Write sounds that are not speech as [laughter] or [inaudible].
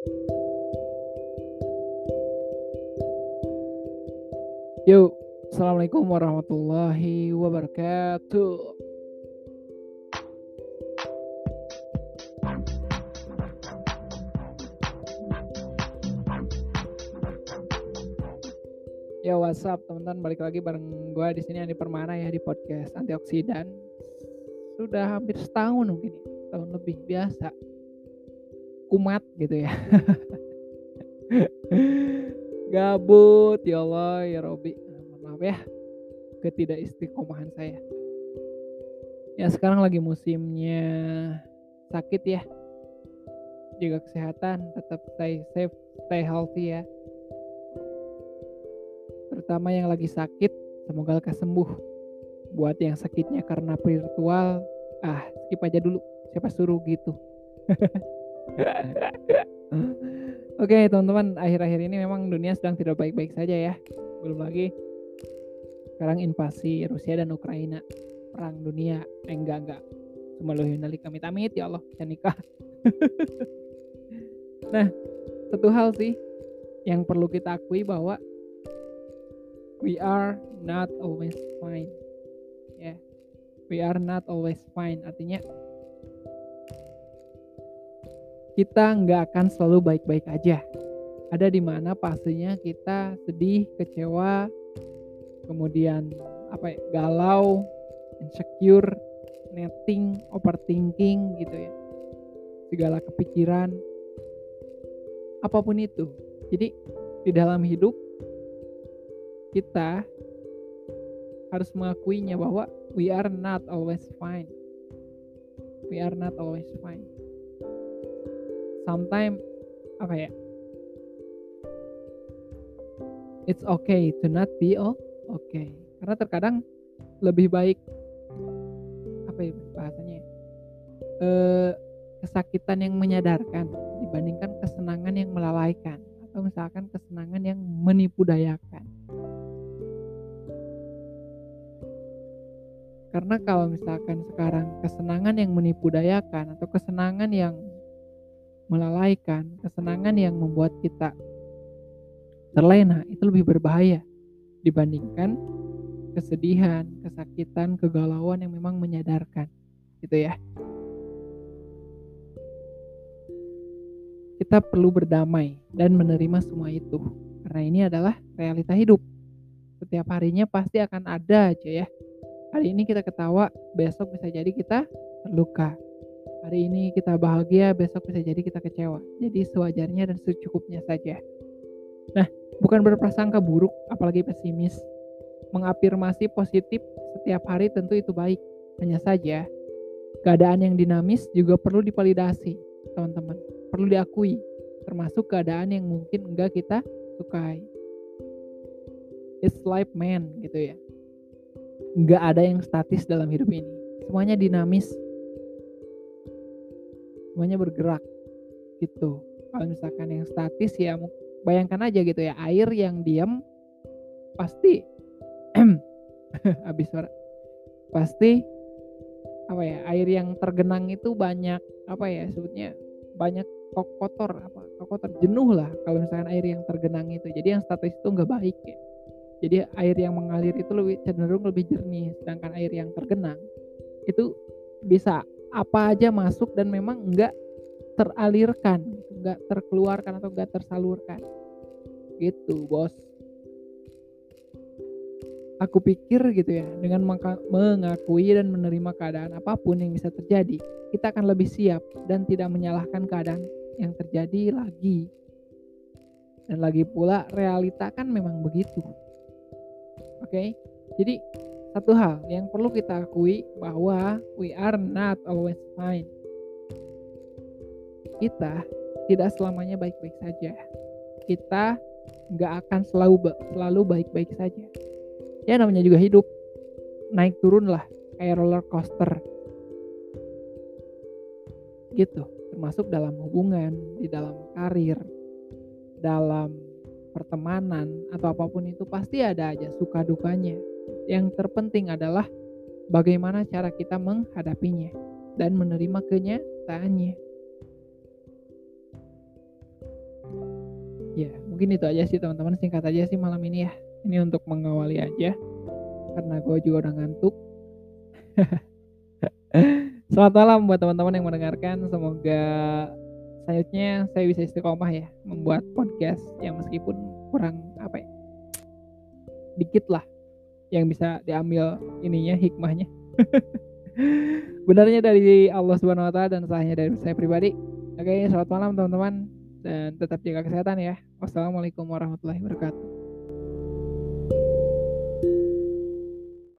Yuk, Assalamualaikum warahmatullahi wabarakatuh. Ya WhatsApp teman-teman balik lagi bareng gue di sini Andi Permana ya di podcast antioksidan. Sudah hampir setahun mungkin ya, tahun lebih biasa. Kumat gitu ya. [laughs] Gabut ya Allah ya Robi. Maaf ya ketidak istiqomahan saya. Ya sekarang lagi musimnya sakit ya. Jaga kesehatan, tetap stay safe, stay healthy ya terutama yang lagi sakit semoga lekas sembuh buat yang sakitnya karena virtual ah skip aja dulu siapa suruh gitu [laughs] oke teman-teman akhir-akhir ini memang dunia sedang tidak baik-baik saja ya. Belum lagi sekarang invasi Rusia dan Ukraina perang dunia. Eh, enggak enggak. Semeluhi kami tamit ya Allah bisa nikah. [laughs] Nah satu hal sih yang perlu kita akui bahwa we are not always fine. Ya yeah. we are not always fine. Artinya kita nggak akan selalu baik-baik aja ada di mana pastinya kita sedih kecewa kemudian apa ya, galau insecure netting overthinking gitu ya segala kepikiran apa pun itu jadi di dalam hidup kita harus mengakuinya bahwa we are not always fine. We are not always fine. Sometimes apa ya? It's okay to not be all okay. Karena terkadang lebih baik apa ya bahasanya? Eh, kesakitan yang menyadarkan dibandingkan kesenangan yang melalaikan atau misalkan kesenangan yang menipu dayakan. Karena kalau misalkan sekarang kesenangan yang menipu dayakan atau kesenangan yang melalaikan, kesenangan yang membuat kita terlena itu lebih berbahaya dibandingkan kesedihan, kesakitan, kegalauan yang memang menyadarkan. Gitu ya. Kita perlu berdamai dan menerima semua itu. Karena ini adalah realita hidup. Setiap harinya pasti akan ada aja ya hari ini kita ketawa, besok bisa jadi kita terluka. Hari ini kita bahagia, besok bisa jadi kita kecewa. Jadi sewajarnya dan secukupnya saja. Nah, bukan berprasangka buruk, apalagi pesimis. Mengafirmasi positif setiap hari tentu itu baik. Hanya saja, keadaan yang dinamis juga perlu dipalidasi, teman-teman. Perlu diakui, termasuk keadaan yang mungkin enggak kita sukai. It's life man gitu ya nggak ada yang statis dalam hidup ini semuanya dinamis semuanya bergerak gitu. Kalau misalkan yang statis ya bayangkan aja gitu ya air yang diam pasti [clears throat] habis suara pasti apa ya air yang tergenang itu banyak apa ya sebutnya banyak kotor apa kotor jenuh lah kalau misalkan air yang tergenang itu. Jadi yang statis itu nggak baik ya. Jadi air yang mengalir itu lebih cenderung lebih jernih, sedangkan air yang tergenang itu bisa apa aja masuk dan memang enggak teralirkan, enggak terkeluarkan atau enggak tersalurkan. Gitu, Bos. Aku pikir gitu ya, dengan mengakui dan menerima keadaan apa pun yang bisa terjadi, kita akan lebih siap dan tidak menyalahkan keadaan yang terjadi lagi. Dan lagi pula realita kan memang begitu okay? jadi satu hal yang perlu kita akui bahwa we are not always fine. Kita tidak selamanya baik-baik saja. Kita nggak akan selalu selalu baik-baik saja. Ya namanya juga hidup. Naik turun lah kayak roller coaster. Gitu. Termasuk dalam hubungan di dalam karir dalam pertemanan atau apa pun itu pasti ada aja suka dukanya. Yang terpenting adalah bagaimana cara kita menghadapinya dan menerima kenyataannya. Ya, mungkin itu aja sih teman-teman, singkat aja sih malam ini ya. Ini untuk mengawali aja, karena gue juga udah ngantuk. [laughs] Selamat malam buat teman-teman yang mendengarkan, semoga selanjutnya saya bisa istiqomah ya, membuat podcast yang meskipun kurang apa ya, dikit lah yang bisa diambil ininya hikmahnya. [laughs] Benarnya dari Allah Subhanahu wa taala dan salahnya dari saya pribadi. Oke, selamat malam teman-teman dan tetap jaga kesehatan ya. Wassalamualaikum warahmatullahi wabarakatuh.